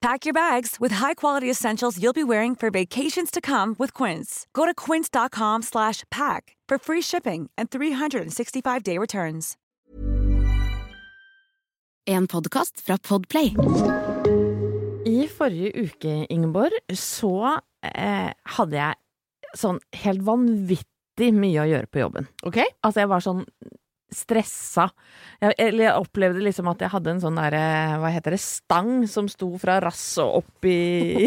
Pack your bags with high-quality essentials you'll be wearing for vacations to come with Quince. Go to quince.com slash pack for free shipping and 365-day returns. En podcast fra Podplay. I forrige uke, Ingeborg, så eh, hadde jeg sånn helt vanvittig mye å gjøre på jobben. Ok? Altså, jeg var sånn stressa. Jeg, eller jeg opplevde liksom at jeg hadde en sånn derre, hva heter det, stang som sto fra rasset og opp i,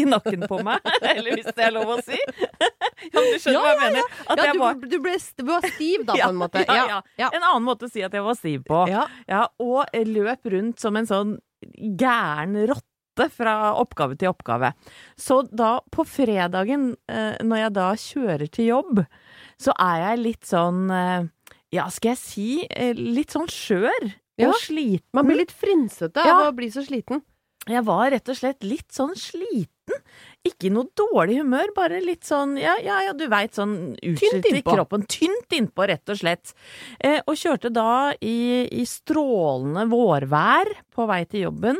i nakken på meg. eller hvis det er lov å si. ja, du skjønner hva jeg mener? At Ja, jeg var du, ble, du var stiv da, på en måte. Ja, ja, ja. En annen måte å si at jeg var stiv på. Ja. Ja, og løp rundt som en sånn gæren rotte fra oppgave til oppgave. Så da, på fredagen, eh, når jeg da kjører til jobb, så er jeg litt sånn eh, Ja, skal jeg si eh, litt sånn skjør Ja, og sliten. Man blir litt frynsete Ja. av å bli så sliten. Jeg var rett og slett litt sånn sliten. Ikke noe dårlig humør, bare litt sånn ja, ja, ja du veit, sånn utslitt i kroppen. Tynt innpå, rett og slett. Eh, og kjørte da i, i strålende vårvær på vei til jobben.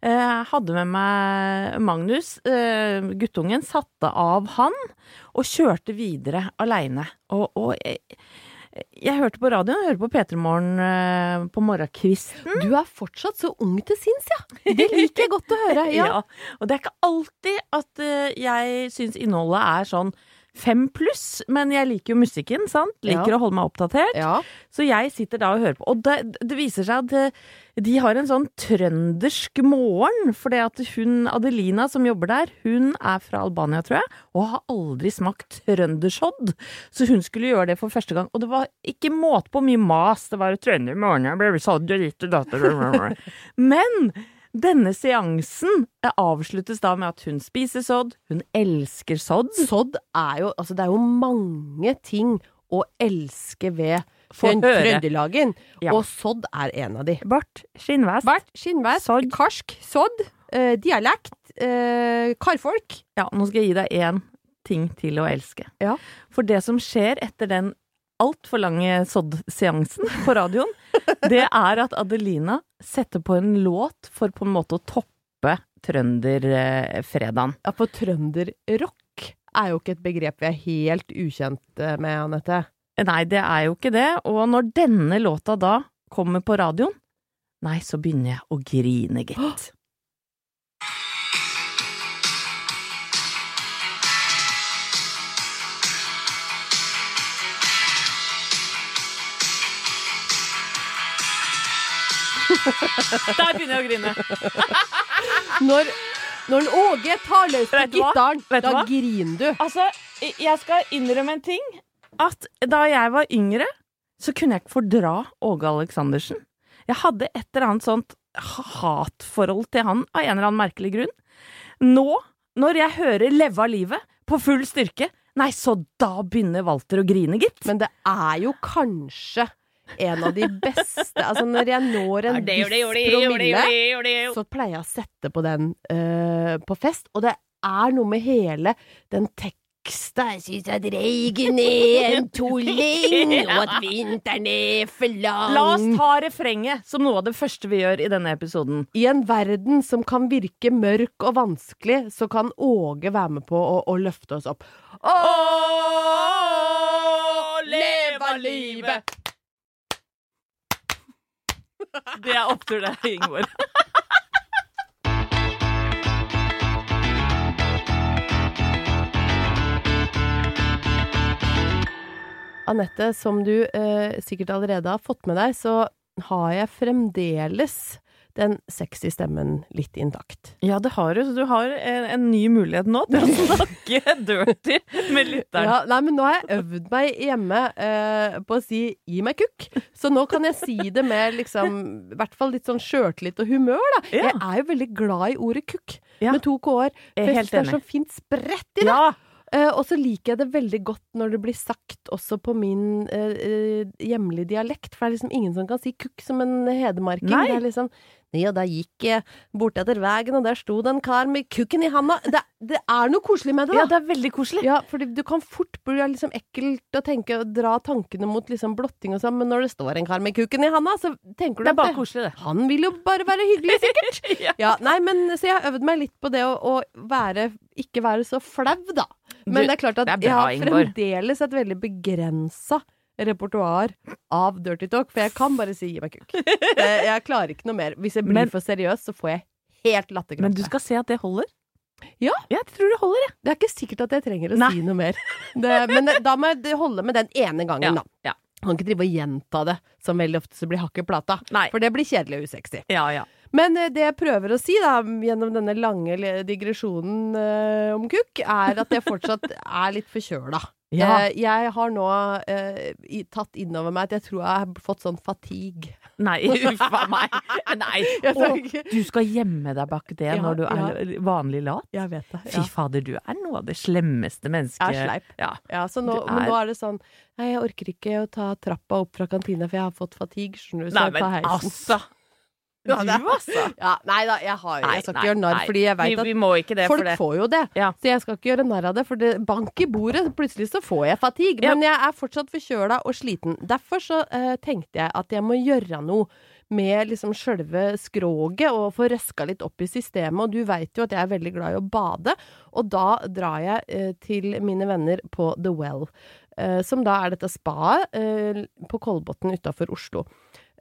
Eh, hadde med meg Magnus, eh, guttungen, satte av han, og kjørte videre aleine. Og, og jeg, hørte på radioen, jeg hørte på P3 Morgen eh, på morgenkvisten. Du er fortsatt så ung til sinns, ja. Det liker jeg godt å høre. Ja. Ja. Og det er ikke alltid at eh, jeg syns innholdet er sånn fem pluss, men jeg liker jo musikken, sant? Liker Ja. å holde meg oppdatert. Ja. Så jeg sitter da og hører på. Og det, det viser seg at eh, de har en sånn trøndersk morgen, for det at hun Adelina som jobber der, hun er fra Albania, tror jeg, og har aldri smakt trøndersodd. Så hun skulle gjøre det for første gang. Og det var ikke måte på mye mas. Det var trøndermorgen, jeg ble sodd og og. Men denne seansen avsluttes da med at hun spiser sodd, hun elsker sodd. Sodd er jo Altså, det er jo mange ting å elske ved Høre. Trøndelagen, Ja. og sodd er en av de. Bart, skinnvest. Bart, skinnvest, Sodd. karsk, sodd, eh, dialekt, eh, karfolk. Ja, nå skal jeg gi deg én ting til å elske. Ja. For det som skjer etter den altfor lange sodd-seansen på radioen, det er at Adelina setter på en låt for på en måte å toppe trønderfredagen. Ja, for trønderrock er jo ikke et begrep vi er helt ukjent eh, med, Anette. Nei, det er jo ikke det. Og når denne låta da kommer på radioen, nei, så begynner jeg å grine, gitt. Der begynner jeg å grine. Når, når Åge tar løs på gitaren, da griner du. Altså, jeg skal innrømme en ting. At da jeg var yngre, så kunne jeg ikke fordra Åge Aleksandersen. Jeg hadde et eller annet sånt hatforhold til han av en eller annen merkelig grunn. Nå, når jeg hører Leve av livet på full styrke, nei, så da begynner Walter å grine, gitt. Men det er jo kanskje en av de beste Altså, når jeg når en viss promille, så pleier jeg å sette på den uh, på fest, og det er noe med hele den teksten Jeg syns at reigen er en tulling, og at vinteren er for lang. La oss ta refrenget som noe av det første vi gjør i denne episoden. I en verden som kan virke mørk og vanskelig, så kan Åge være med på å, å løfte oss opp. Å, leve livet! Det er opptur, det, Ingeborg. Anette, som du eh, sikkert allerede har fått med deg, så har jeg fremdeles den sexy stemmen litt intakt. Ja, det har du. Så du har en, en ny mulighet nå til å snakke dirty med lytteren. Ja, nei, men nå har jeg øvd meg hjemme eh, på å si 'gi meg kukk', så nå kan jeg si det med liksom I hvert fall litt sånn sjøltillit og humør, da. Ja. Jeg er jo veldig glad i ordet kukk, Ja. med to k-er. Er helt Det er så fint spredt i det. Ja, Eh, og så liker jeg det veldig godt når det blir sagt også på min uh, hjemlige dialekt, for det er liksom ingen som kan si kukk som en hedmarking. Nei. Det er liksom og da gikk jeg bortetter veien, og der sto det en kar med kukken i handa. Det, det er noe koselig med det, da. Ja, det er veldig koselig. Ja, for du kan fort bli liksom ekkelt å tenke og dra tankene mot liksom blotting og sånn, men når det står en kar med kukken i handa, så tenker du Det er bare koselig, det. han vil jo bare være hyggelig, sikkert. Ja. Ja, nei, men Så jeg har øvd meg litt på det å, å være, ikke være så flau, da. Men det er klart at er bra, jeg har fremdeles et veldig begrensa repertoar av dirty talk, for jeg kan bare si 'gi meg kukk'. Jeg klarer ikke noe mer. Hvis jeg blir Men- for seriøs, så får jeg helt latterkrampe. Men du skal se at det holder. Ja. Jeg tror det holder, jeg. Det er ikke sikkert at jeg trenger å Nei. si noe mer. Det, men det, da må jeg holde med den ene gangen, da. Ja. Man kan ikke drive og gjenta det, som veldig ofte så blir hakket plata. Nei. For det blir kjedelig og usexy. Ja, ja. Men eh, det jeg prøver å si da, gjennom denne lange digresjonen eh, om kukk, er at jeg fortsatt er litt forkjøla. Ja. Eh, jeg har nå eh, i, tatt inn over meg at jeg tror jeg har fått sånn fatigue. Nei, uff a meg. Nei. Og du skal gjemme deg bak det Ja, når du ja. er vanlig lat? Jeg vet det. Fy fader, du er noe av det slemmeste mennesket. Jeg er sleip. Ja. Ja, så nå, men er- nå er det sånn Nei, jeg orker ikke å ta trappa opp fra kantina, for jeg har fått fatigue, skjønner du. Så Nei, jeg tar men heisen. altså. Du, altså. Ja, nei da, jeg, har, Nei, jeg skal nei, ikke gjøre narr, fordi jeg Vi, veit at vi må ikke det Folk det. får jo det, Ja. så jeg skal ikke gjøre narr av det. For det bank i bordet, plutselig så får jeg fatigue. Ja. Men jeg er fortsatt forkjøla og sliten. Derfor så uh, tenkte jeg at jeg må gjøre noe med liksom sjølve skroget og få røska litt opp i systemet. Og du veit jo at jeg er veldig glad i å bade, og da drar jeg eh, til mine venner på The Well. eh, som da er dette spaet eh, på Kolbotn utafor Oslo.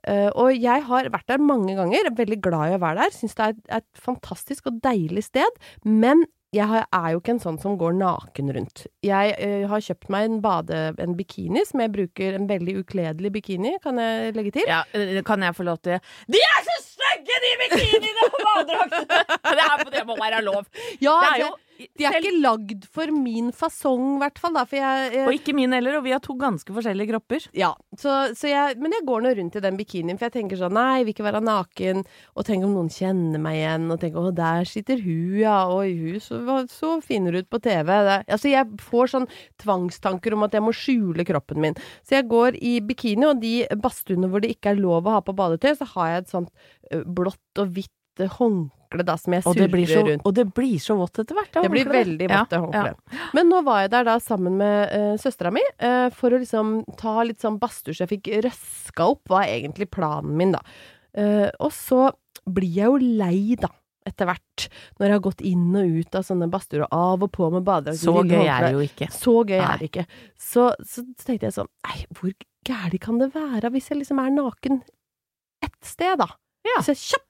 Eh, og jeg har vært der mange ganger, er veldig glad i å være der. Syns det er et, fantastisk og deilig sted. Men jeg har, er jo ikke en sånn som går naken rundt. Jeg uh, har kjøpt meg en bade, en bikini, som jeg bruker, en veldig ukledelig bikini, kan jeg legge til. Ja, eh, kan jeg få lov til De er så stygge, de bikiniene på badedraktene! Det, er- det må være lov. Ja, Det er jo de er ikke lagd for min fasong, i hvert fall. Og ikke min heller, og vi har to ganske forskjellige kropper. Ja, så, så jeg, men jeg går nå rundt i den bikinien, for jeg tenker sånn Nei, vil ikke være naken. Og tenk om noen kjenner meg igjen, og tenker å, der sitter hun, ja. Oi, hun så, så finere ut på TV. Det, altså, jeg får sånn tvangstanker om at jeg må skjule kroppen min. Så jeg går i bikini, og de badstuene hvor det ikke er lov å ha på badetøy, så har jeg et sånt blått og hvitt ø, håndkle da, som jeg det, så, surrer rundt. og det blir så vått etter hvert. Det blir veldig vått, det Ja, håndkleet. Men nå var jeg der da sammen med uh, søstera mi uh, for å liksom ta litt sånn badstue, så jeg fikk røska opp, var egentlig planen min, da. Uh, og så blir jeg jo lei, da. Etter hvert, når jeg har gått inn og ut av sånne badstuer, og av og på med badedrakt. Så gøy er det jo ikke. Så gøy Nei. er det ikke. Så, så tenkte jeg sånn Nei, hvor gæli kan det være hvis jeg liksom er naken ett sted, da? Ja. Hvis jeg kjapt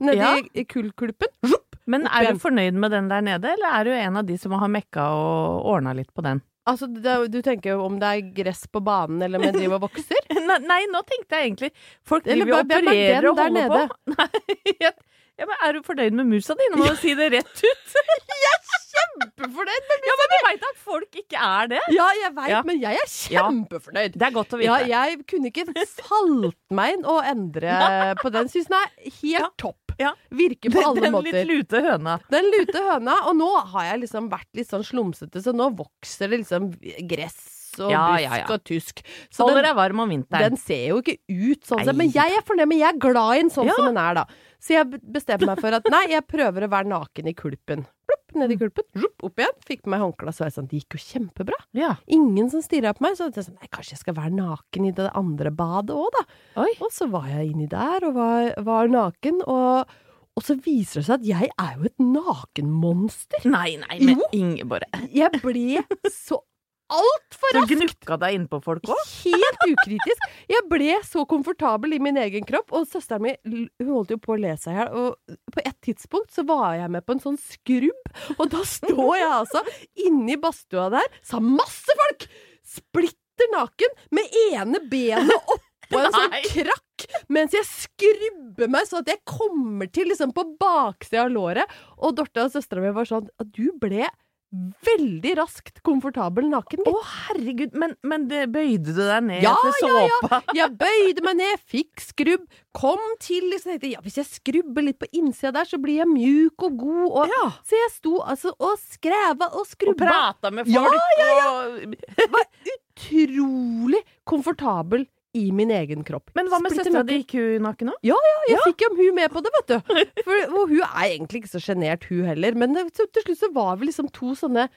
nedi Ja. i kullkluppen, Men er du fornøyd med den der nede, eller er du en av de som har mekka og ordna litt på den? Altså, det, er- du tenker jo om det er gress på banen, eller om jeg driver og vokser? Nei, nei, nå tenkte jeg egentlig Folk driver og er opererer og der holder på. Nei, jeg- ja, men er du fornøyd med musa di? Nå må du si det rett ut. jeg er Kjempefornøyd med musa Ja, men du veit at folk ikke er det. Ja, jeg veit, Ja. men jeg er kjempefornøyd. Det er godt å Ja, vite. jeg kunne ikke falt meg inn og endre på den. Syns den er helt Ja. topp. Ja. Virker på alle Den måter. litt lute høna. Den lute høna, og nå har jeg liksom vært litt sånn slumsete, så nå vokser det liksom gress og Ja, busk ja, ja. og tusk. Så Holder den, deg varm om vinteren. den ser jo ikke ut sånn, Nei. men jeg er fornøyd, men jeg er glad i den sånn som den er, da. Så jeg bestemte meg for at nei, jeg prøver å være naken i kulpen. Plopp, ned i kulpen, rupp, opp igjen. Fikk på meg håndkle, så sveis. sånn, det gikk jo kjempebra. Ja. Ingen som stirra på meg, så jeg sånn, nei, kanskje jeg skal være naken i det andre badet òg, da. Oi. Og så var jeg inni der og var, var naken, og, og så viser det seg at jeg er jo et nakenmonster. Nei, nei, men Ingeborg. Jeg ble så altfor Du rask! gnukka deg innpå folk òg? Helt ukritisk. Jeg ble så komfortabel i min egen kropp, og søsteren min hun holdt jo på å le seg i hjel. Og på et tidspunkt så var jeg med på en sånn skrubb, og da står jeg altså inni badstua der, sa masse folk! Splitter naken, med ene benet oppå en sånn krakk, mens jeg skrubber meg så at jeg kommer til liksom på baksida av låret. Og Dorte og søstera mi var sånn at du ble veldig raskt komfortabel naken. Å, herregud, men, men det, bøyde du deg ned Ja, til ja, ja. såpa? Jeg bøyde meg ned, fikk skrubb, kom til liksom, tenkte, ja, Hvis jeg skrubber litt på innsida der, så blir jeg mjuk og god. Og, Ja. Så jeg sto altså og skreva og Og skrubba. prata med Ja, ja, ja. og Utrolig komfortabel i min egen kropp. Men hva med søstera di? Gikk hun naken òg? Jeg fikk jo hun med på det, vet du. For, og hun er egentlig ikke så sjenert, hun heller. Men det, så, til slutt så var vi liksom to sånne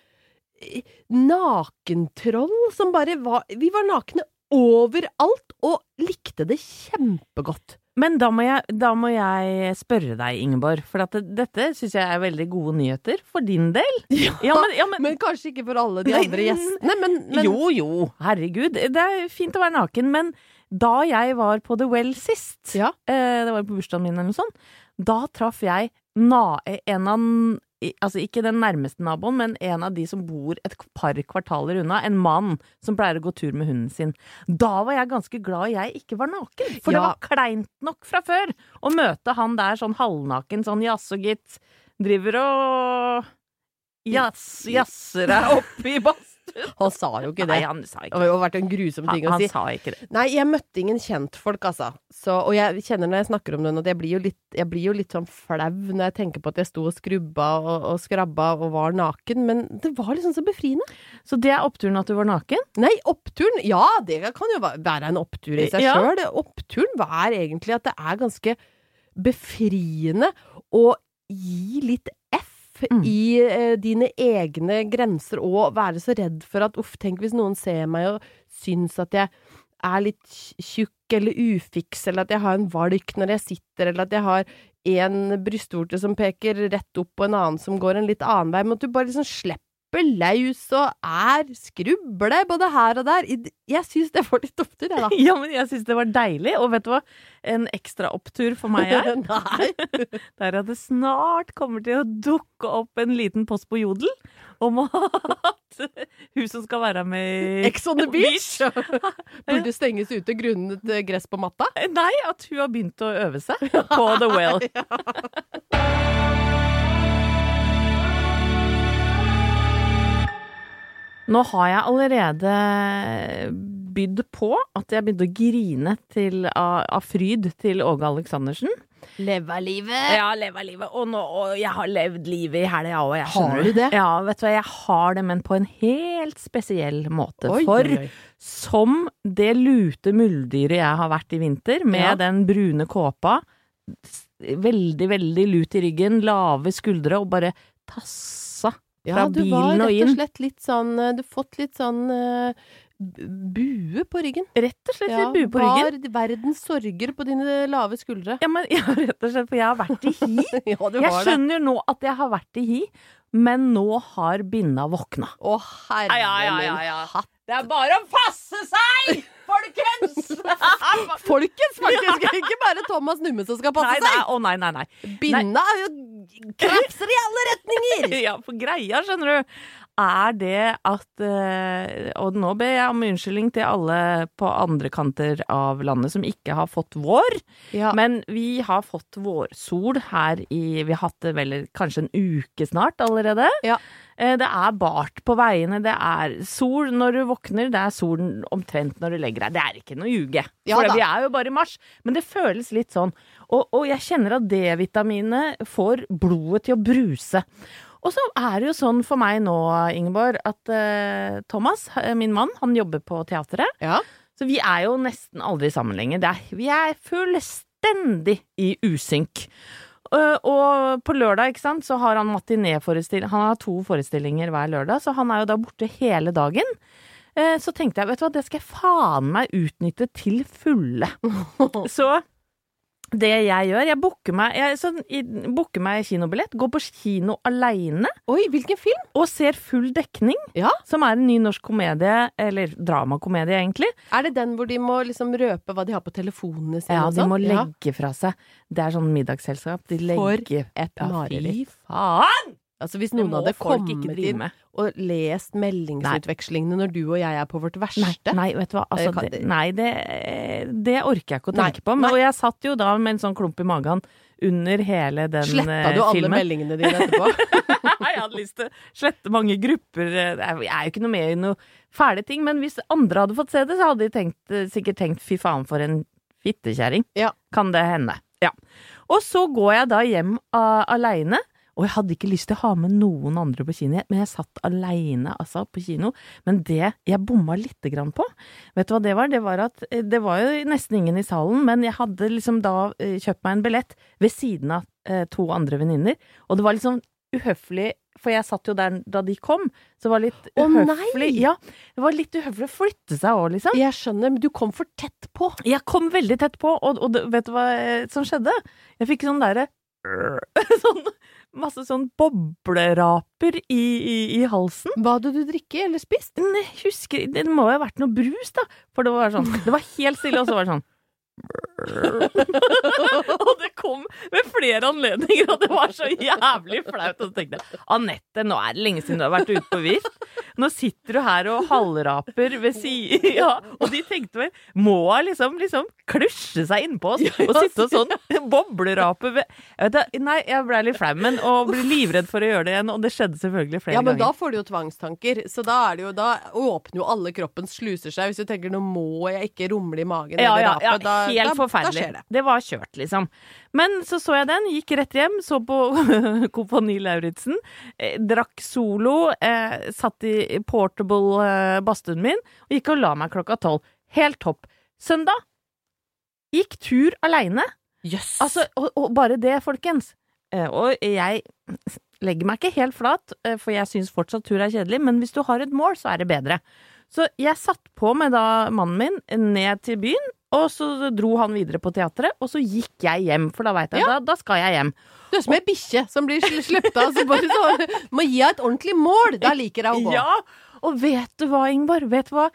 nakentroll som bare var Vi var nakne overalt, og likte det kjempegodt. Men da må, jeg, da må jeg spørre deg, Ingeborg, for det, dette syns jeg er veldig gode nyheter for din del. Ja, men, ja, men, Men kanskje ikke for alle de Nei, andre gjestene. Men, Jo, jo, herregud. Det er fint å være naken, men da jeg var på The Well sist, Ja. eh, det var på bursdagen min eller noe sånt, da traff jeg na en av Altså ikke den nærmeste naboen, men en av de som bor et par kvartaler unna. En mann som pleier å gå tur med hunden sin. Da var jeg ganske glad jeg ikke var naken, for det var kleint nok fra før å møte han der sånn halvnaken, sånn jaså gitt, driver og jazz, yes, deg opp i badstuen. han sa jo ikke det. Nei, han sa Det ikke har vært en grusom han, å si. han sa ikke det. Nei, jeg møtte ingen kjentfolk, altså. Så, og jeg kjenner når jeg snakker om den, at jeg blir jo litt, jeg blir jo litt sånn flau når jeg tenker på at jeg sto og skrubba og, og skrabba og var naken, men det var liksom så befriende. Så det er oppturen at du var naken? Nei, oppturen, ja, det kan jo være en opptur i seg Ja. sjøl. Oppturen var egentlig at det er ganske befriende å gi litt Mm. i eh, dine egne grenser, og være så redd for at uff, tenk hvis noen ser meg og syns at jeg er litt tjukk eller ufiks, eller at jeg har en valk når jeg sitter, eller at jeg har en brystvorte som peker rett opp og en annen som går en litt annen vei, men at du bare liksom slipper løs og er skruble både her og der. Jeg syns det var litt opptur, jeg, da. Ja, men jeg syns det var deilig. Og vet du hva? En ekstra opptur for meg er, Nei. det er at det snart kommer til å dukke opp en liten post på Jodel om at hun som skal være med i Ex on the beach! Burde stenges ute grunnet eh, gress på matta. Nei, at hun har begynt å øve seg på The Well. Nå har jeg allerede bydd på at jeg begynte å grine til, av, av fryd til Åge Aleksandersen. Leve livet. Ja, leve livet. Og, nå, og jeg har levd livet i helga òg, Har du det? Ja, vet du hva, jeg har det, men på en helt spesiell måte. Oi, For oi, oi. som det lute muldyret jeg har vært i vinter, med Ja. den brune kåpa, veldig, veldig lut i ryggen, lave skuldre, og bare tassa Ja, du var rett og slett litt sånn eh, Du har fått litt sånn eh, bue på ryggen. Rett og slett ja, bue på ryggen. Var verdens sorger på dine lave skuldre. Ja, men ja, rett og slett, for jeg har vært i hi. ja, Jeg skjønner jo nå at jeg har vært i hi, men nå har binna våkna. Å, herre min hatt. Det er bare å passe seg, folkens! Folkens, faktisk! Ikke bare Thomas Numme som skal passe Nei, nei, seg. å nei, nei, nei. Binna er jo krepser i alle retninger! Ja, for greia, skjønner du, er det at eh, Og nå ber jeg om unnskyldning til alle på andre kanter av landet som ikke har fått vår. Ja. Men vi har fått vårsol her i Vi har hatt det vel kanskje en uke snart allerede. Ja. Eh, Det er bart på veiene, det er sol når du våkner, det er sol omtrent når du legger deg. Det er ikke noe ljuge, Ja for vi er jo bare i mars. Men det føles litt sånn. Og, og jeg kjenner at D-vitaminene får blodet til å bruse. Og så er det jo sånn for meg nå, Ingeborg, at uh, Thomas, eh, min mann, han jobber på teatret. Ja. Så vi er jo nesten aldri sammen lenger. Er, vi er fullstendig i usynk. Uh, og på lørdag ikke sant, så har han matinéforestilling Han har to forestillinger hver lørdag, så han er jo da borte hele dagen. Uh, så tenkte jeg, vet du hva, det skal jeg faen meg utnytte til fulle. så det jeg gjør, jeg booker meg, jeg, sånn, booker meg kinobillett, går på kino aleine Oi, hvilken film? og ser full dekning, Ja. som er en ny norsk komedie, eller dramakomedie egentlig. Er det den hvor de må liksom røpe hva de har på telefonene sine? Ja, de må Ja. legge fra seg. Det er sånn middagsselskap. De legger For et et ja, mareritt. Fy faen! Altså Hvis noen hadde kommet inn og lest meldingsutvekslingene når du og jeg er på vårt verste nei, vet du hva. Altså, det, nei, det, det orker jeg ikke å Nei, tenke på. Men, og jeg satt jo da med en sånn klump i magen under hele den Sletta eh, du alle filmen. meldingene dine etterpå? jeg hadde lyst til å slette mange grupper. eh, Jeg er jo ikke noe med i noe fæle ting, men hvis andre hadde fått se det, så hadde de tenkt, eh, sikkert tenkt fy faen for en fittekjerring. Ja. Kan det hende. Ja. Og så går jeg da hjem uh, aleine. Og jeg hadde ikke lyst til å ha med noen andre på kino, men jeg satt aleine altså, på kino. Men det jeg bomma lite grann på, vet du hva det var? Det var at eh, det var jo nesten ingen i salen, men jeg hadde liksom da eh, kjøpt meg en billett ved siden av eh, to andre venninner, og det var liksom uhøflig, for jeg satt jo der da de kom, så det var litt uhøflig. Ja, det var litt uhøflig å flytte seg òg, liksom. Jeg skjønner, men du kom for tett på. Jeg kom veldig tett på, og, og vet du hva som skjedde? Jeg fikk sånn derre sånn, Masse sånn bobleraper i, i, i halsen. Hva hadde du drikke eller spist? Husker Det må jo ha vært noe brus, da. For det var sånn Det var helt stille, og så var det sånn og det kom ved flere anledninger, og det var så jævlig flaut. Og så tenkte jeg Anette, nå er det lenge siden du har vært ute på vift. Nå sitter du her og halvraper ved siden ja, Og de tenkte vel Må hun liksom, liksom klusje seg innpå oss og sitte og sånn boblerape ved jeg vet, Nei, jeg ble litt flau, men og ble livredd for å gjøre det igjen, og det skjedde selvfølgelig flere ganger. Ja, men da får du jo tvangstanker. Så da er det jo Da åpner jo alle kroppens sluser seg. Hvis du tenker 'nå må jeg ikke rumle i magen' Ja, eller ja, rape, ja, da, helt da, forferdelig. da det. det var kjørt, liksom. Men så så jeg den, gikk rett hjem, så på Kompani Lauritzen, eh, drakk solo, eh, satt i portable eh, badstuen min og gikk og la meg klokka tolv. Helt topp. Søndag gikk tur aleine. Jøss. Altså, og, og bare det, folkens. Eh, og jeg legger meg ikke helt flat, eh, for jeg syns fortsatt tur er kjedelig, men hvis du har et mål, så er det bedre. Så jeg satt på med da mannen min ned til byen, og så dro han videre på teatret, og så gikk jeg hjem, for da veit jeg da, da skal jeg hjem. Du er som ei bikkje som blir sl- sluppet av. Så bare så, må gi henne et ordentlig mål! Da liker jeg å gå. Ja, og vet du hva, Ingvar? Vet du hva?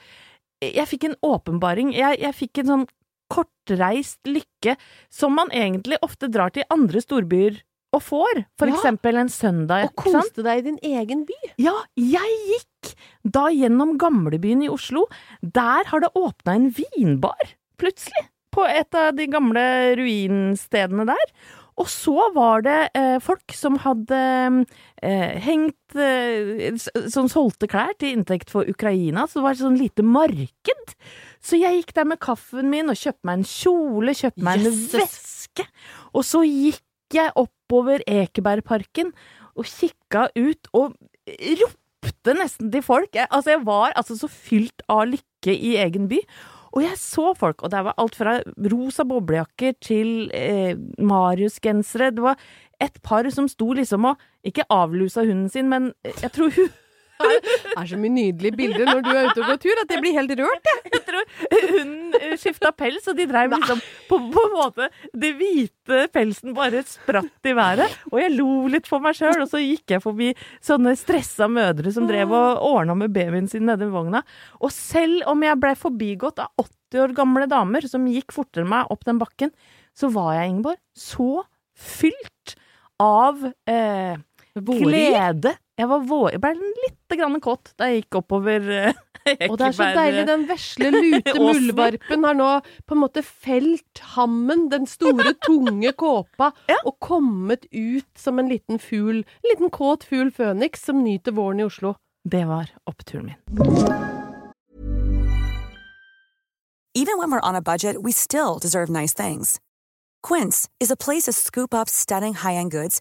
Jeg fikk en åpenbaring. Jeg, jeg fikk en sånn kortreist lykke som man egentlig ofte drar til andre storbyer og får. For Ja. eksempel en søndag. Og koste deg i din egen by. Ja, jeg gikk da gjennom gamlebyen i Oslo. Der har det åpna en vinbar, plutselig. På et av de gamle ruinstedene der. Og så var det eh, folk som hadde eh, hengt eh, Som solgte klær til inntekt for Ukraina, så det var et sånn lite marked. Så jeg gikk der med kaffen min og kjøpte meg en kjole, kjøpte meg en Jøsses. veske. Og så gikk jeg oppover Ekebergparken og kikka ut og ropte nesten til folk. Jeg, altså, jeg var altså så fylt av lykke i egen by. Og jeg så folk, og det var alt fra rosa boblejakker til eh, Marius-gensere. Det var et par som sto liksom og ikke avlusa hunden sin, men jeg tror hun Det er så mye nydelige bilder når du er ute og går tur, at jeg blir helt rørt. jeg. Jeg tror hunden skifta pels, og de dreiv liksom på, på en måte Det hvite pelsen bare spratt i været. Og jeg lo litt for meg sjøl, og så gikk jeg forbi sånne stressa mødre som drev og ordna med babyen sin nede i vogna. Og selv om jeg blei forbigått av 80 år gamle damer som gikk fortere enn meg opp den bakken, så var jeg, Ingeborg, så fylt av eh, glede. Jeg var vår, jeg ble litt grann kåt da jeg gikk oppover Ekeberg. Og det er så deilig. Den vesle, lute muldvarpen har nå på en måte felt hammen, den store, tunge kåpa, Ja. og kommet ut som en liten fugl. En liten kåt fugl føniks som nyter våren i Oslo. Det var oppturen min. Even when we're on a budget, we still deserve nice things. Quince is a place to scoop up stunning high-end goods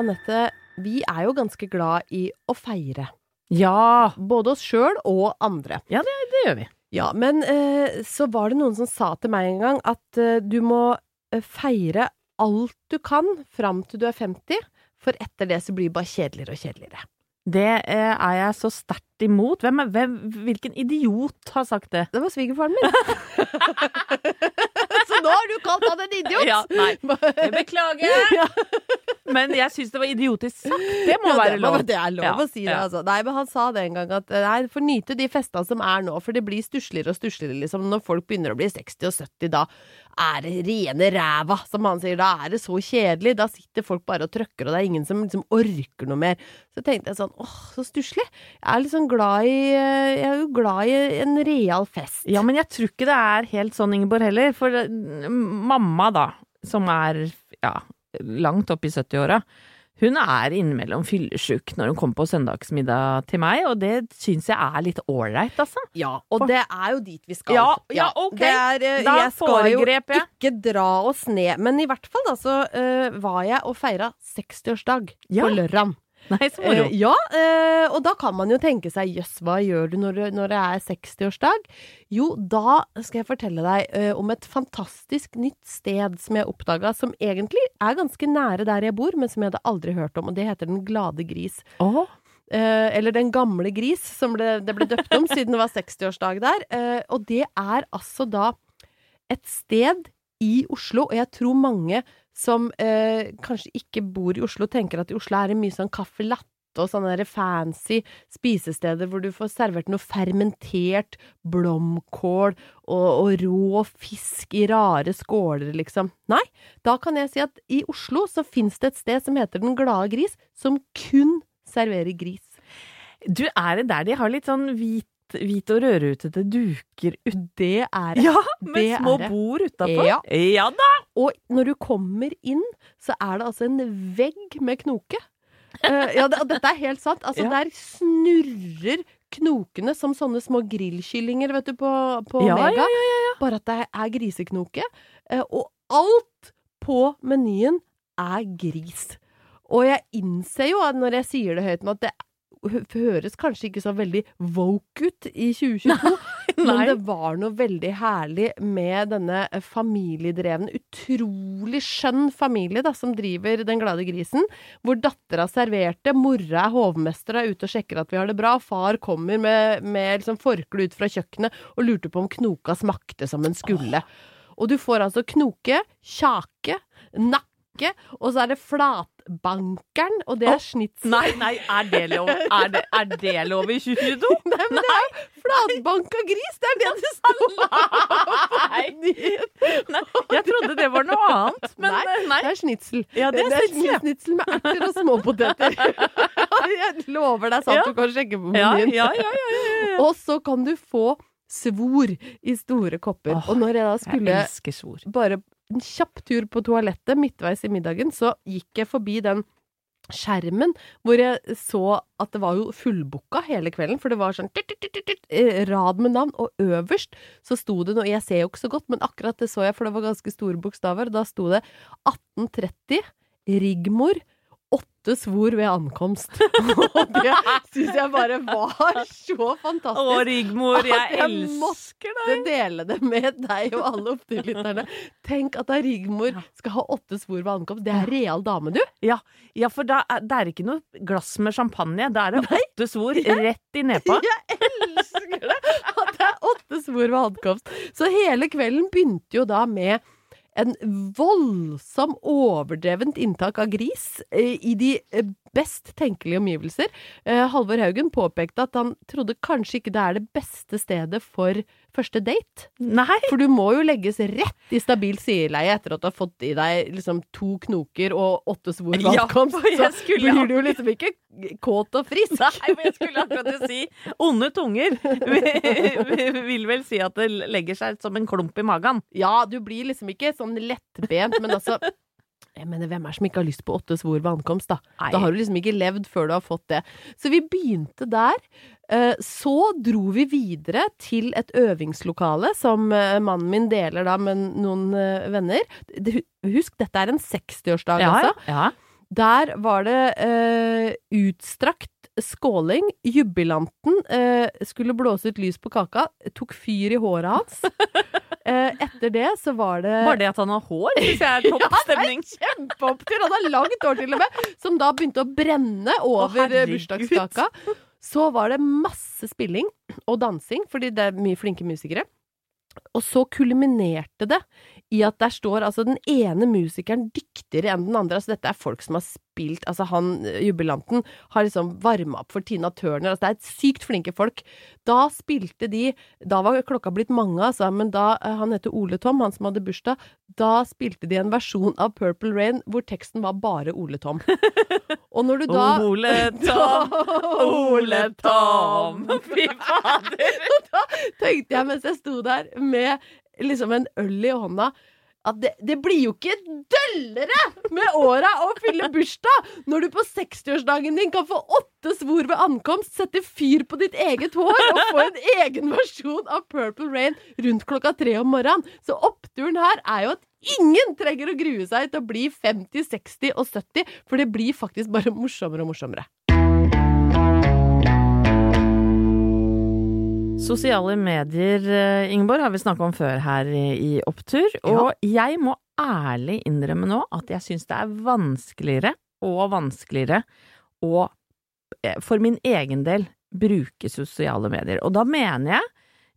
Anette, vi er jo ganske glad i å feire. Ja, Både oss sjøl og andre. ja det, det gjør vi. Ja, men eh, så var det noen som sa til meg en gang at eh, du må eh, feire alt du kan fram til du er 50, for etter det så blir det bare kjedeligere og kjedeligere. Det eh, er jeg så sterkt imot. Hvem, er- hvem, hvilken idiot har sagt det? Det var svigerfaren min. kalt han en idiot! Ja, nei. Beklager. Men jeg syns det var idiotisk sagt. Det må Ja, være det, lov. det er lov Ja, å si det, altså. Nei, men han sa det en gang at nei, får nyte de festene som er nå, for det blir stussligere og stussligere, liksom. Når folk begynner å bli 60 og 70, da er det rene ræva, som han sier. Da er det så kjedelig. Da sitter folk bare og trøkker, og det er ingen som liksom orker noe mer. Så tenkte jeg sånn, åh, så stusslig. Jeg er liksom glad i eh, Jeg er jo glad i en real fest. Ja, men jeg tror ikke det er helt sånn, Ingeborg, heller. For eh, mamma, da, som er ja, langt opp i 70-åra, hun er innimellom fyllesyk når hun kommer på søndagsmiddag til meg, og det syns jeg er litt ålreit, altså. Ja, og det er jo dit vi skal. Ja, ja, ok. Det er, eh, Da jeg skal jo foregrep jeg. ikke dra oss ned, men i hvert fall da så uh, var jeg og feira 60-årsdag Ja. på lørdag. Nei, så moro. Eh, ja, eh, og da kan man jo tenke seg jøss, hva gjør du når, når det er 60-årsdag? Jo, da skal jeg fortelle deg eh, om et fantastisk nytt sted som jeg oppdaga, som egentlig er ganske nære der jeg bor, men som jeg hadde aldri hørt om, og det heter Den glade gris. Oh. Eh, eller Den gamle gris, som ble, det ble døpt om siden det var 60-årsdag der. Eh, og det er altså da et sted i Oslo, og jeg tror mange som eh, kanskje ikke bor i Oslo, tenker at i Oslo er det mye sånn caffè latte og sånne fancy spisesteder hvor du får servert noe fermentert blomkål og, og rå fisk i rare skåler, liksom. Nei, da kan jeg si at i Oslo så fins det et sted som heter Den glade gris, som kun serverer gris. du, er det der de har litt sånn hvit, hvit og rødrutete duker ut? Det er det. Ja, med Det små er bord utapå? Ja. ja da! Og når du kommer inn, så er det altså en vegg med knoke. Uh, ja, det, dette er helt sant. Altså, Ja. der snurrer knokene som sånne små grillkyllinger, vet du, på, på Ja, Mega. ja, Bare at det er griseknoke. Uh, og alt på menyen er gris. Og jeg innser jo når jeg sier det høyt nå, at det hø- høres kanskje ikke så veldig woke ut i 2022. Men Nei. det var noe veldig herlig med denne familiedrevne, utrolig skjønn familie da, som driver Den glade grisen. Hvor dattera serverte, mora er hovmester og er ute og sjekker at vi har det bra. Far kommer med, med liksom forkle ut fra kjøkkenet og lurte på om knoka smakte som den skulle. Og du får altså knoke, kjake, nakke, og så er det flatbankeren, og det er oh, snitsel. Nei, nei, er det lov? Er det, er det lov i 2022? Nei, men det er flatbanka gris! Det er det det står Nei. Nei, jeg trodde det var noe annet, men Nei, eh, nei. Det er snitsel. Ja, det er snitsel, ja. snitsel med erter og småpoteter. Jeg lover deg sant, Ja. du kan sjekke på menyen. ja, ja, ja, ja. Og så kan du få svor i store kopper. Åh, og når jeg da skulle jeg bare en kjapp tur på toalettet midtveis i middagen, så gikk jeg forbi den skjermen hvor jeg så at det var jo fullbooka hele kvelden, for det var sånn eh, rad med navn, og øverst så sto det noe, jeg ser jo ikke så godt, men akkurat det så jeg, for det var ganske store bokstaver, da sto det 1830, Rigmor, åtte svor ved ankomst. og det syns jeg bare var så fantastisk. Å, Rigmor, jeg jeg elsker deg! måtte dele det med deg og alle opptillytterne. Tenk at da Rigmor skal ha åtte svor ved ankomst. Det er real dame, du! Ja, ja, for da er, det er ikke noe glass med champagne. Da er det åtte svor rett i nepa. Jeg elsker det! At det er åtte svor ved ankomst. Så hele kvelden begynte jo da med en voldsom, overdrevent inntak av gris eh, i de eh, best tenkelige omgivelser. Eh, Halvor Haugen påpekte at han trodde kanskje ikke det er det beste stedet for første date. Nei! For du må jo legges rett i stabilt sideleie etter at du har fått i deg liksom to knoker og åtte svor vannkomst Ja, så skulle blir du jo liksom ikke kåt og frisk. Nei, men jeg skulle akkurat si onde tunger vil vil vel si at det legger seg som en klump i magen. Ja, du blir liksom ikke sånn lettbent, men altså jeg mener, Hvem er det som ikke har lyst på åtte svor ved ankomst, da? Nei. Da har du liksom ikke levd før du har fått det. Så vi begynte der. Eh, Så dro vi videre til et øvingslokale som eh, mannen min deler da med noen eh, venner. Husk, dette er en 60-årsdag, altså. ja. Der var det eh, utstrakt skåling. Jubilanten eh, skulle blåse ut lys på kaka. Tok fyr i håret hans. Eh, etter det så var det Bare det at han har hår, syns jeg er topp stemning. kjempeopptur! Han har langt hår til og med, som da begynte å brenne over eh, bursdagskaka. Så var det masse spilling og dansing, fordi det er mye flinke musikere. og så kulminerte det i at der står altså den ene musikeren dyktigere enn den andre. Altså dette er folk som har spilt Altså han jubilanten har liksom varma opp for Tina Turner. Altså det er sykt flinke folk. Da spilte de Da var klokka blitt mange, altså, men da Han heter Ole Tom, han som hadde bursdag. Da spilte de en versjon av Purple Rain hvor teksten var bare Ole Tom. Og når du da Ole Tom, Ole Tom Fy fader! da tenkte jeg mens jeg sto der med liksom en øl i hånda at det, det blir jo ikke døllere med åra å fylle bursdag når du på 60-årsdagen din kan få åtte svor ved ankomst, sette fyr på ditt eget hår og få en egen versjon av Purple Rain rundt klokka tre om morgenen. Så oppturen her er jo at ingen trenger å grue seg til å bli 50, 60 og 70, for det blir faktisk bare morsommere og morsommere. Sosiale medier, eh, Ingeborg, har vi snakka om før her i, Opptur. Og jeg må ærlig innrømme nå at jeg syns det er vanskeligere og vanskeligere å, eh, for min egen del, bruke sosiale medier. Og da mener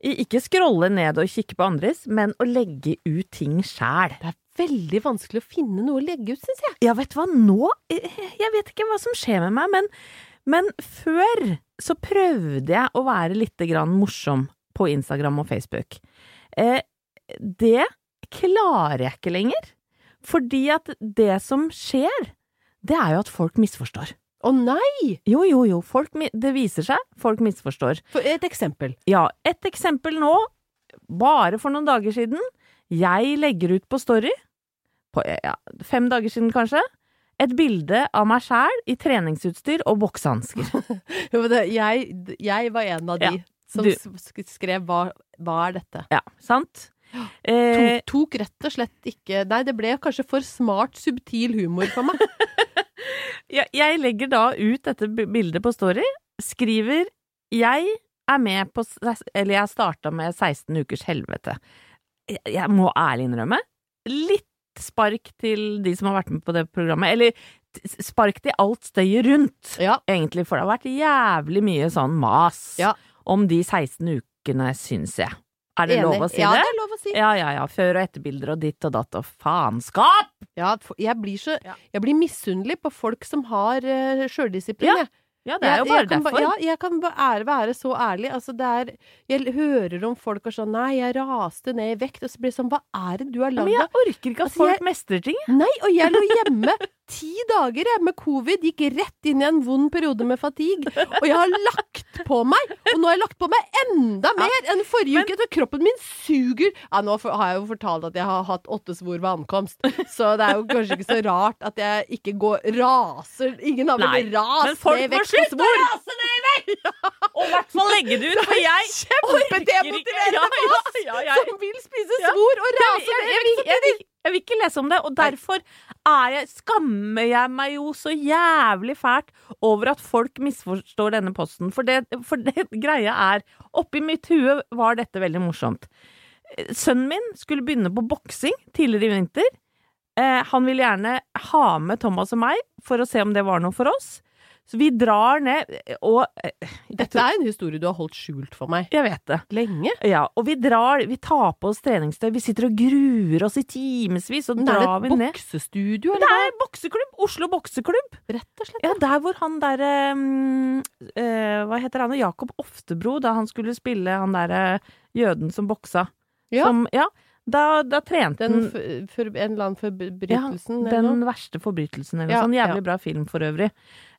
jeg ikke scrolle ned og kikke på andres, men å legge ut ting sjæl. Det er veldig vanskelig å finne noe å legge ut, syns jeg. Ja, vet du hva, nå eh, Jeg vet ikke hva som skjer med meg, men, men før så prøvde jeg å være litt grann morsom på Instagram og Facebook. Eh, det klarer jeg ikke lenger. Fordi at det som skjer, det er jo at folk misforstår. Å nei! Jo, jo, jo, folk, det viser seg, folk misforstår. For et eksempel. Ja, et eksempel nå, bare for noen dager siden. Jeg legger ut på Story, på ja, fem dager siden kanskje, et bilde av meg sjæl i treningsutstyr og boksehansker. Jeg, jeg var en av de Ja, som skrev hva, 'hva er dette'? Ja, sant? Eh, Tok, tok rett og slett ikke Nei, det ble kanskje for smart, subtil humor for meg. jeg, legger da ut dette bildet på Story, skriver 'Jeg er med på Eller jeg starta med 16 ukers helvete'. Jeg må ærlig innrømme, litt spark til de som har vært med på det programmet. Eller spark til alt støyet rundt, Ja. egentlig, for det har vært jævlig mye sånn mas Ja. om de 16 ukene, syns jeg. Er det lov å si ja, det? det er lov å si. Ja, ja, ja. Før- og etterbilder og ditt og datt og faenskap! Ja, jeg blir så Ja. Jeg blir misunnelig på folk som har uh, sjøldisiplin, jeg. Ja, det er jo bare jeg ba- derfor. Ja, jeg kan ba- være så ærlig. Altså, er Jeg hører om folk og sånn Nei, jeg raste ned i vekt. Og så blir det sånn Hva er det du har Ja, lagd men jeg orker ikke at Altså, folk jeg- mestrer ting. Nei, og jeg lå hjemme ti dager jeg, med covid. Gikk rett inn i en vond periode med fatigue. Og jeg har lagt på meg! Og nå har jeg lagt på meg enda mer enn forrige men- uke. Så kroppen min suger Ja, nå for- har jeg jo fortalt at jeg har hatt åtte svor ved ankomst, så det er jo kanskje ikke så rart at jeg ikke går raser Ingen har vel svor! Men folk må slutte å rase ned i vekt! Og i hvert fall legge det ut, for jeg Kjempedemotiverende Ja, ja, ja, ja, som vil spise Ja. svor og rase ned i vekt jeg, vil- ikke lese om det, og derfor er jeg, skammer jeg meg jo så jævlig fælt over at folk misforstår denne posten. For det, for det greia er Oppi mitt hue var dette veldig morsomt. Sønnen min skulle begynne på boksing tidligere i vinter. Eh, han ville gjerne ha med Thomas og meg for å se om det var noe for oss. Så vi drar ned, og eh, Dette er en historie du har holdt skjult for meg Jeg vet det. lenge. Ja, og vi drar, vi tar på oss treningstøy, vi sitter og gruer oss i timevis, og Men er ned. det er et boksestudio, eller Det er bokseklubb! Oslo bokseklubb. Rett og slett. Ja, der hvor han derre um, uh, Hva heter han? Jakob Oftebro, da han skulle spille han derre jøden som boksa. Ja. Som, ja da, da trente Den for, en eller annen forbrytelsen Ja, Den noe? verste forbrytelsen, eller Ja, sånn. Jævlig ja. bra film for øvrig.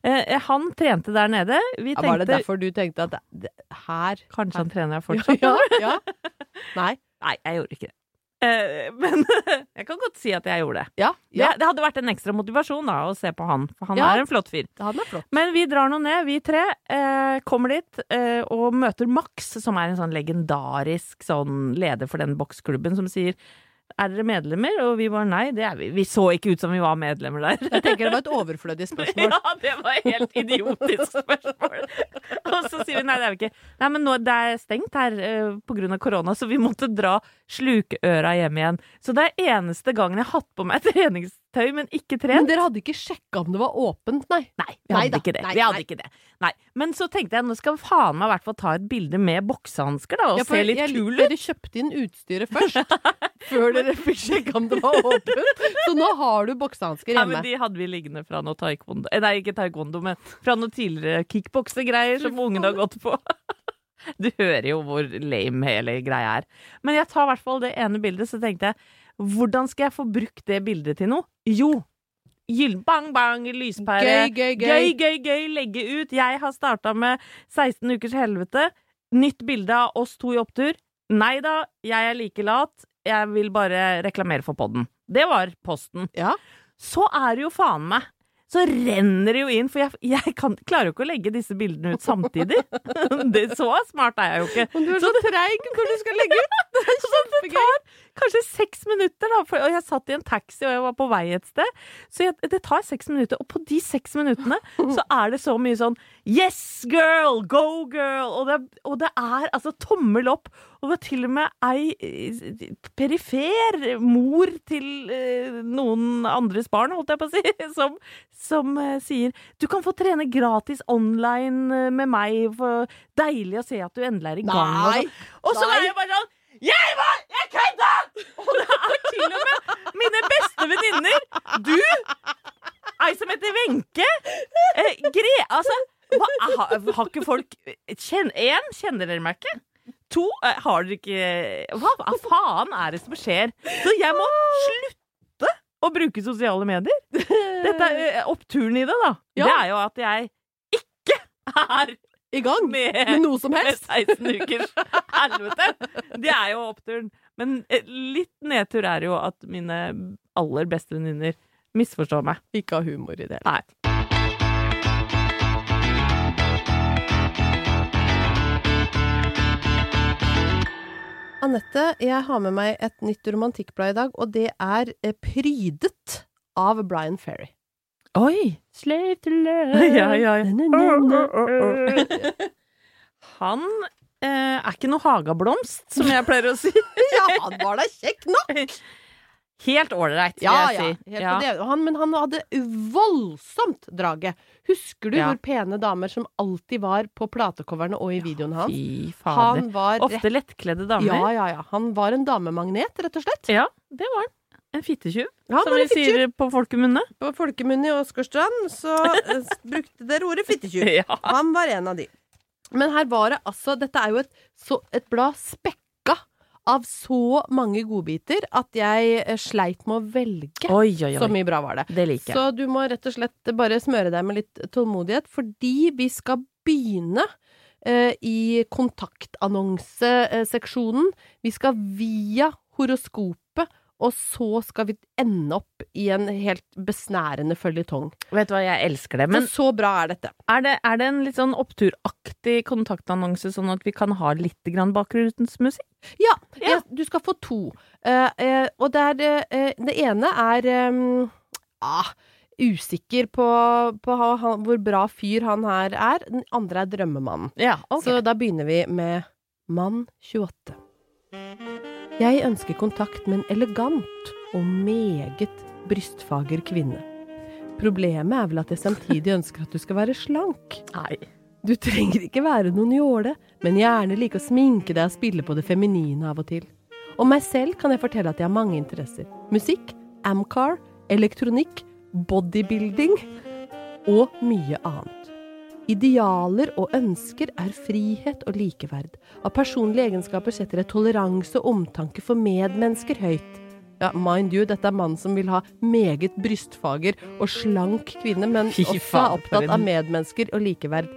Eh, han trente der nede. Vi Ja, var det derfor du tenkte at det, det, her Kanskje han trener ja, fortsatt? ja, ja. Nei. Nei, jeg gjorde ikke det. Eh, men jeg kan godt si at jeg gjorde det. Ja, ja. Det, det hadde vært en ekstra motivasjon da, å se på han, for han Ja. er en flott fyr. Han flott. Men vi drar nå ned, vi tre. Eh, kommer dit eh, og møter Max, som er en sånn legendarisk sånn leder for den boksklubben, som sier er dere medlemmer? Og vi var nei, det er vi. Vi så ikke ut som vi var medlemmer der. Jeg tenker det var et overflødig spørsmål. Ja, det var et helt idiotisk spørsmål. Og så sier vi nei, det er vi ikke. Nei, men nå, det er stengt her uh, på grunn av korona, så vi måtte dra slukeøra hjem igjen. Så det er eneste gangen jeg har hatt på meg tøy, men ikke Men dere hadde ikke sjekka om det var åpent, nei? Nei, vi hadde nei, ikke det. Nei, vi hadde ikke det. Nei. Men så tenkte jeg nå skal vi faen meg i hvert fall ta et bilde med boksehansker, da, og Ja, se litt kul ut. Dere kjøpte inn utstyret først, før dere fikk sjekka om det var åpent. Så nå har du boksehansker Ja, hjemme. men De hadde vi liggende fra noe taekwondo eh, Nei, ikke taekwondo, men fra noe tidligere kickboksegreier som ungene har gått på. Du hører jo hvor lame hele greia er. Men jeg tar i hvert fall det ene bildet, så tenkte jeg hvordan skal jeg få brukt det bildet til noe? Jo, Gyll, bang bang, lyspære. Gøy, gøy, gøy. Gøy, gøy, gøy, legge ut. Jeg har starta med 16 ukers helvete. Nytt bilde av oss to i opptur. Nei da, jeg er like lat. Jeg vil bare reklamere for podden. Det var posten. Ja. Så er det jo faen meg så renner det jo inn, for jeg, jeg kan, klarer jo ikke å legge disse bildene ut samtidig. Det, så smart er jeg jo ikke. Men du er så treig når du skal legge ut! Det er Så det kjempegøy. tar kanskje seks minutter, da. For, og jeg satt i en taxi og jeg var på vei et sted. Så jeg, det tar seks minutter. Og på de seks minuttene så er det så mye sånn Yes, girl! Go, girl! Og det, og det er altså tommel opp. Og det var til og med ei eh, perifer mor til eh, noen andres barn, holdt jeg på å si, som, som eh, sier Du kan få trene gratis online eh, med meg. For deilig å se at du endelig er i gang. og Nei! Og så Nei. er jeg bare sånn Jeg var Jeg kødda! Og det er til og med mine beste venninner. Du, ei som heter Wenche. Eh, Gre... Altså, hva, har, har ikke folk kjenn, En, kjenner dere meg ikke? To, eh, har dere ikke hva, hva faen er det som skjer? Så jeg må slutte å bruke sosiale medier. Dette er eh, oppturen i det, da. Ja. Det er jo at jeg ikke er I gang med med noe som helst. 16 ukers helvete. Det er jo oppturen. Men litt nedtur er jo at mine aller beste venninner misforstår meg. Ikke har humor i det. Nei. Anette, jeg har med meg et nytt romantikkblad i dag, og det er eh, prydet av Brian Ferry. Oi! Slave to love Ja, ja, ja. Na, na, na, na. Han eh, er ikke noe hagablomst, som jeg pleier å si. Ja, han var da kjekk nok! Helt ålreit, vil Ja, jeg ja. si. Helt ja. Han, men han hadde voldsomt draget. Husker du Ja. hvor pene damer som alltid var på platecoverne og i videoen hans? Fy fader. Han var Ofte lettkledde damer. Ja, ja, ja. Han var en damemagnet, rett og slett. Ja, det var han. En fittetjuv, ja, som vi sier på folkemunne. På folkemunne i Åsgårdstrand så eh, brukte dere ordet fittetjuv. Ja. Han var en av de. Men her var det altså Dette er jo et, så, et blad spekka av så mange godbiter at jeg eh, sleit med å velge. Oi, oi, Så mye bra var det. Det liker jeg. Så du må rett og slett bare smøre deg med litt tålmodighet, fordi vi skal begynne eh, i kontaktannonseseksjonen. Vi skal via horoskopet, og så skal vi ende opp i en helt besnærende føljetong. Vet du hva, jeg elsker det. Men Så så bra er dette. er det, er det en litt sånn oppturaktig kontaktannonse, sånn at vi kan ha litt grann bakgrunnsmusikk? Ja, Ja. du skal få to. Uh, uh, og det, er, uh, det ene er um, ah, Usikker på, på ha- han, hvor bra fyr han her er. Den andre er drømmemannen. Ja, okay. Så da begynner vi med mann 28. Jeg ønsker kontakt med en elegant og meget brystfager kvinne. Problemet er vel at jeg samtidig ønsker at du skal være slank. Nei. Du trenger ikke være noen jåle, men gjerne like å sminke deg og spille på det feminine av og til. Om meg selv kan jeg fortelle at jeg har mange interesser. Musikk, amcar, elektronikk, bodybuilding og mye annet. Idealer og ønsker er frihet og likeverd. Av personlige egenskaper setter jeg toleranse og omtanke for medmennesker høyt. Ja, mind you, dette er mannen som vil ha meget brystfager og slank kvinne, men også er opptatt av medmennesker og likeverd.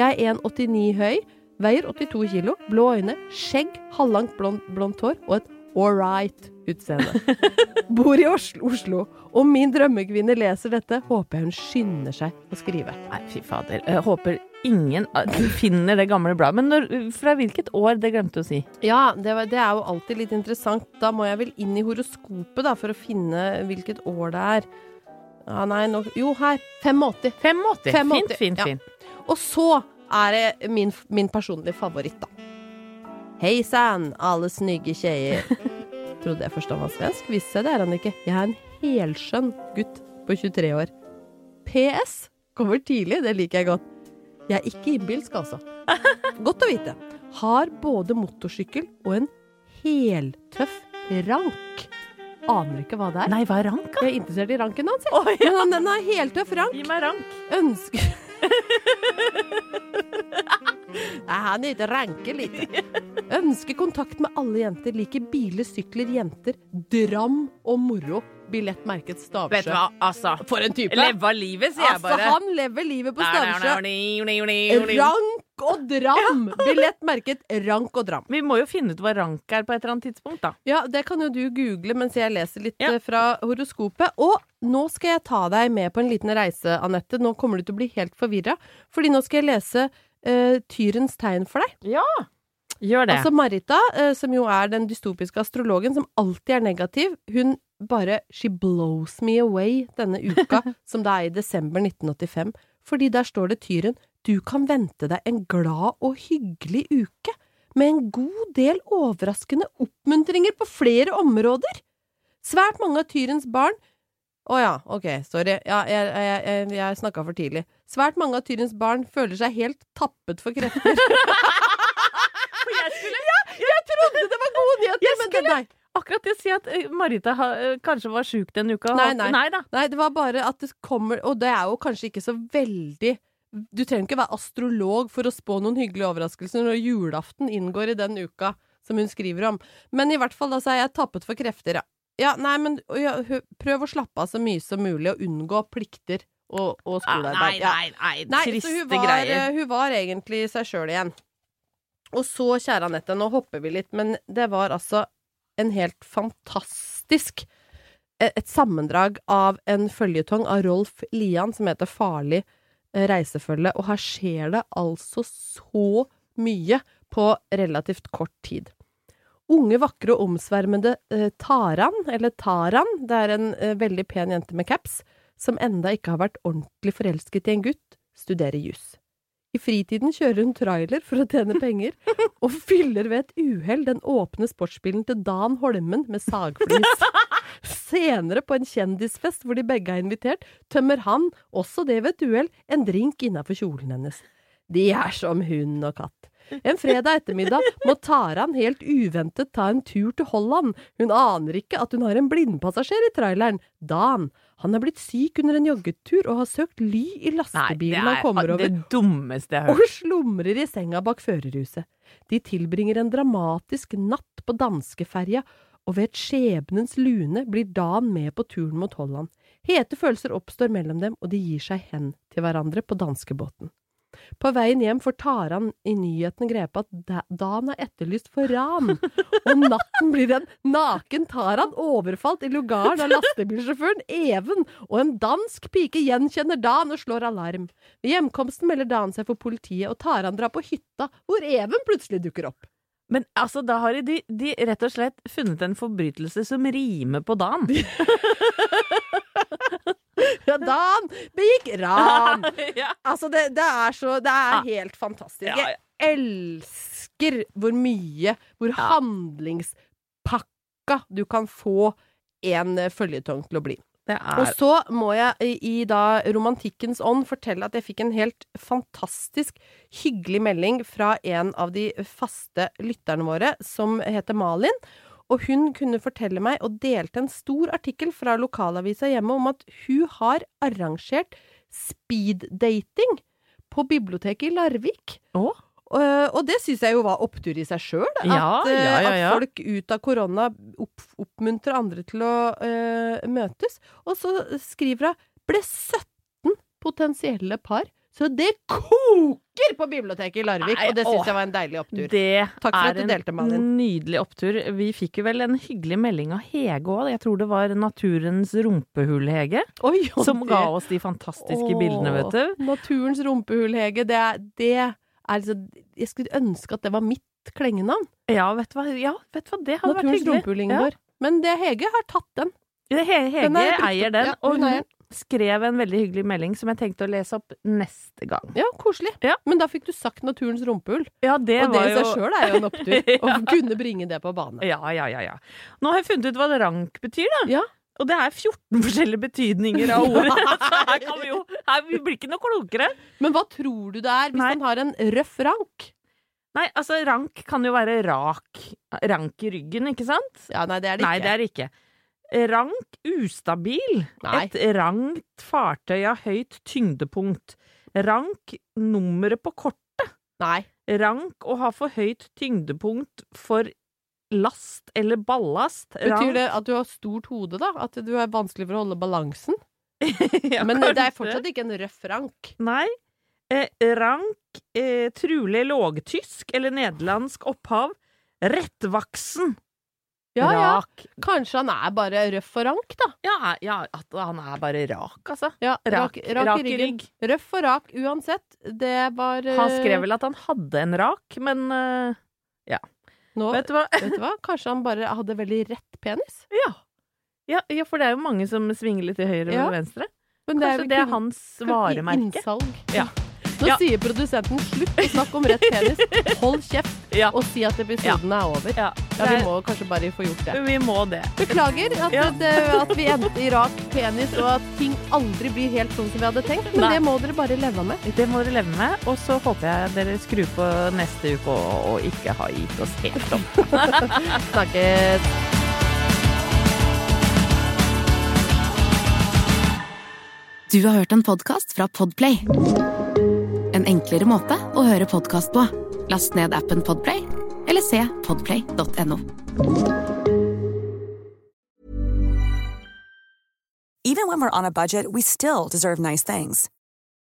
Jeg er 1,89 høy, veier 82 kilo, blå øyne, skjegg, halvlangt blondt, blond hår og et all right utseende. Bor i Oslo, Oslo. Om min drømmekvinne leser dette, håper jeg hun skynder seg å skrive. Nei, fy fader. Jeg håper ingen ah, finner det gamle bladet. Men når, fra hvilket år? Det glemte du å si. Ja, det, var- det er jo alltid litt interessant. Da må jeg vel inn i horoskopet da, for å finne hvilket år det er. Ja, nei, nå Jo, her. 85. 85. 85, Fint, fint, ja. fint. Og så er det min, min personlige favoritt, da. Hei sann, alle snygge kjeier Trodde jeg først han var svensk. Viste seg det er han ikke. Jeg er en helskjønn gutt på 23 år. PS kommer tidlig, det liker jeg godt. Jeg er ikke innbilsk, altså. Godt å vite. Har både motorsykkel og en heltøff rank. Aner ikke hva det er. Nei, hva er rank, Jeg er interessert i ranken hans, jeg. Å, ja. Men han, den har heltøff rank. Gi meg rank. Ønsker Nei, han er ikke ranke lite. Ønsker kontakt med alle jenter. Liker biler, sykler, jenter. Dram og moro. Billett merket Stavsjø. Vet du hva, altså. For en type! Leva livet, sier jeg Altså, han lever livet på Stavsjø. Rank. Rank og dram! Billett merket rank og dram. Vi må jo finne ut hva rank er på et eller annet tidspunkt, da. Ja, det kan jo du google mens jeg leser litt Ja. eh, fra horoskopet. Og nå skal jeg ta deg med på en liten reise, Anette. Nå kommer du til å bli helt forvirra. Fordi nå skal jeg lese eh, Tyrens tegn for deg. Ja! Gjør det. Altså Marita, uh, som jo er den dystopiske astrologen som alltid er negativ, hun bare She blows me away denne uka, som det er i desember 1985. Fordi der står det Tyren, du kan vente deg en glad og hyggelig uke. Med en god del overraskende oppmuntringer på flere områder. Svært mange av Tyrens barn Å ja, ok, sorry. Ja, jeg, jeg, jeg, jeg snakka for tidlig. Svært mange av Tyrens barn føler seg helt tappet for krefter. jeg skulle ja, jeg trodde det var gode nyheter, Jeg men skulle... nei. Akkurat det å si at eh, Marita ha, eh, kanskje var sjuk den uka. Nei, nei. nei. Nei, det var bare at det kommer Og det er jo kanskje ikke så veldig Du trenger ikke være astrolog for å spå noen hyggelige overraskelser når julaften inngår i den uka som hun skriver om. Men i hvert fall, da, så er jeg tappet for krefter, ja. Ja, nei, men ja, prøv å slappe av så mye som mulig, og unngå plikter og, og skolearbeid. Ja. nei, nei, Nei, triste nei, hun var, greier. eh, hun var egentlig seg sjøl igjen. Og så, kjære Anette, nå hopper vi litt, men det var altså en helt fantastisk eh, Et sammendrag av en føljetong av Rolf Lian som heter Farlig eh, reisefølge, og her skjer det altså så mye på relativt kort tid. Unge, vakre og omsvermende eh, Taran, eller Taran, det er en eh, veldig pen jente med caps, som enda ikke har vært ordentlig forelsket i en gutt, studerer juss. I fritiden kjører hun trailer for å tjene penger, og fyller ved et uhell den åpne sportsbilen til Dan Holmen med sagflis. Senere, på en kjendisfest hvor de begge er invitert, tømmer han, også det ved et uhell, en drink innafor kjolen hennes. De er som hund og katt. En fredag ettermiddag må Taran helt uventet ta en tur til Holland. Hun aner ikke at hun har en blindpassasjer i traileren, Dan. Han er blitt syk under en joggetur og har søkt ly i lastebilen han kommer over det dummeste jeg har hørt. og slumrer i senga bak førerhuset. De tilbringer en dramatisk natt på danskeferja, og ved et skjebnens lune blir Dan med på turen mot Holland. Hete følelser oppstår mellom dem, og de gir seg hen til hverandre på danskebåten. På veien hjem får Taran i nyheten grepe at Dan er etterlyst for ran. Om natten blir en naken Taran overfalt i lugaren av lastebilsjåføren Even, og en dansk pike gjenkjenner Dan og slår alarm. Ved hjemkomsten melder Dan seg for politiet, og Taran drar på hytta, hvor Even plutselig dukker opp. Men altså, da har de, de rett og slett funnet en forbrytelse som rimer på Dan. Ja, Dan begikk ran! ja. Altså, det, det er så Det er helt fantastisk. Ja. Jeg elsker hvor mye, hvor handlingspakka du kan få en følgetong føljetong til å bli. Det Og så må jeg i, i da romantikkens ånd fortelle at jeg fikk en helt fantastisk hyggelig melding fra en av de faste lytterne våre, som heter Malin. Og hun kunne fortelle meg, og delte en stor artikkel fra lokalavisa hjemme, om at hun har arrangert speeddating på biblioteket i Larvik. Å? Uh, og det syns jeg jo var opptur i seg sjøl. At, Ja, ja, ja, ja. at folk ut av korona opp, oppmuntrer andre til å uh, møtes. Og så skriver hun ble 17 potensielle par. Så det koker på biblioteket i Larvik, Nei, og det syns jeg var en deilig opptur. Det Takk for at er du delte, Malin. en nydelig opptur. Vi fikk jo vel en hyggelig melding av Hege òg. Jeg tror det var Naturens rumpehull-Hege. Oi, og Som det- ga oss de fantastiske bildene, vet du. Naturens rumpehull, Hege. Det er, det er liksom Jeg skulle ønske at det var mitt klengenavn. Ja, vet du hva, ja, vet du hva? det hadde vært Naturens hyggelig. rumpehull, Ingeborg. Men det Hege har tatt den. Hege er eier den, Ja, og hun eier. Skrev en veldig hyggelig melding som jeg tenkte å lese opp neste gang. Ja, koselig. Ja. Men da fikk du sagt naturens rumpehull. Ja, det Og det var i seg jo sjøl er jo en opptur. Å kunne bringe det på bane. Ja, ja, ja, ja. Nå har jeg funnet ut hva rank betyr, da. Ja. Og det er 14 forskjellige betydninger av ordet. Her kan vi jo her, Vi blir ikke noe klokere. Men hva tror du det er hvis Nei. man har en røff rank? Nei, altså, rank kan jo være rak. Rank i ryggen, ikke sant? Ja, nei, det er det Nei, det er det ikke. Rank ustabil. Nei. Et rankt fartøy av høyt tyngdepunkt. Rank nummeret på kortet. Nei. Rank å ha for høyt tyngdepunkt for last eller ballast. Betyr det at du har stort hode, da? At du er vanskelig for å holde balansen? ja, Men det er fortsatt ikke en røff rank. Nei. Eh, rank, eh, trulig lågtysk eller nederlandsk opphav. Rettvaksen. Ja, ja. Kanskje han er bare røff og rank, da. Ja, ja, han er bare rak, altså. Ja, Rak, rak i rygg. Røff og rak uansett. Det var uh... Han skrev vel at han hadde en rak, men ja nå, vet du vet du hva? Kanskje han bare hadde veldig rett penis? Ja. Ja, ja, for det er jo mange som svinger litt til høyre og venstre. Men Kanskje er det er hans varemerke. Innsalg. Ja. Nå Ja. sier produsenten slutt å snakke om rett penis. Hold kjeft Ja. og si at episoden er over. Ja, Ja, vi må kanskje bare få gjort det. vi må det. Beklager at, Ja. det, at vi endte i rak penis, og at ting aldri blir helt sånn som vi hadde tenkt. Men Nei. det må dere bare leve med. Det må dere leve med. Og så håper jeg dere skrur på neste uke og, og ikke har gitt oss helt om. Snakkes. Du har hørt en podcast fra Podplay. En enklere måte å høre podcast på. Last ned appen Podplay, eller se podplay.no. Even when we're on a budget, we still deserve nice things.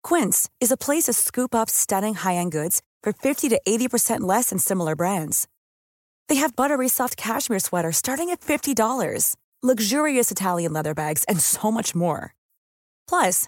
Quince is a place to scoop up stunning high-end goods for 50 to 80% less than similar brands. They have buttery soft cashmere sweaters starting at $50, luxurious Italian leather bags, and so much more. Plus,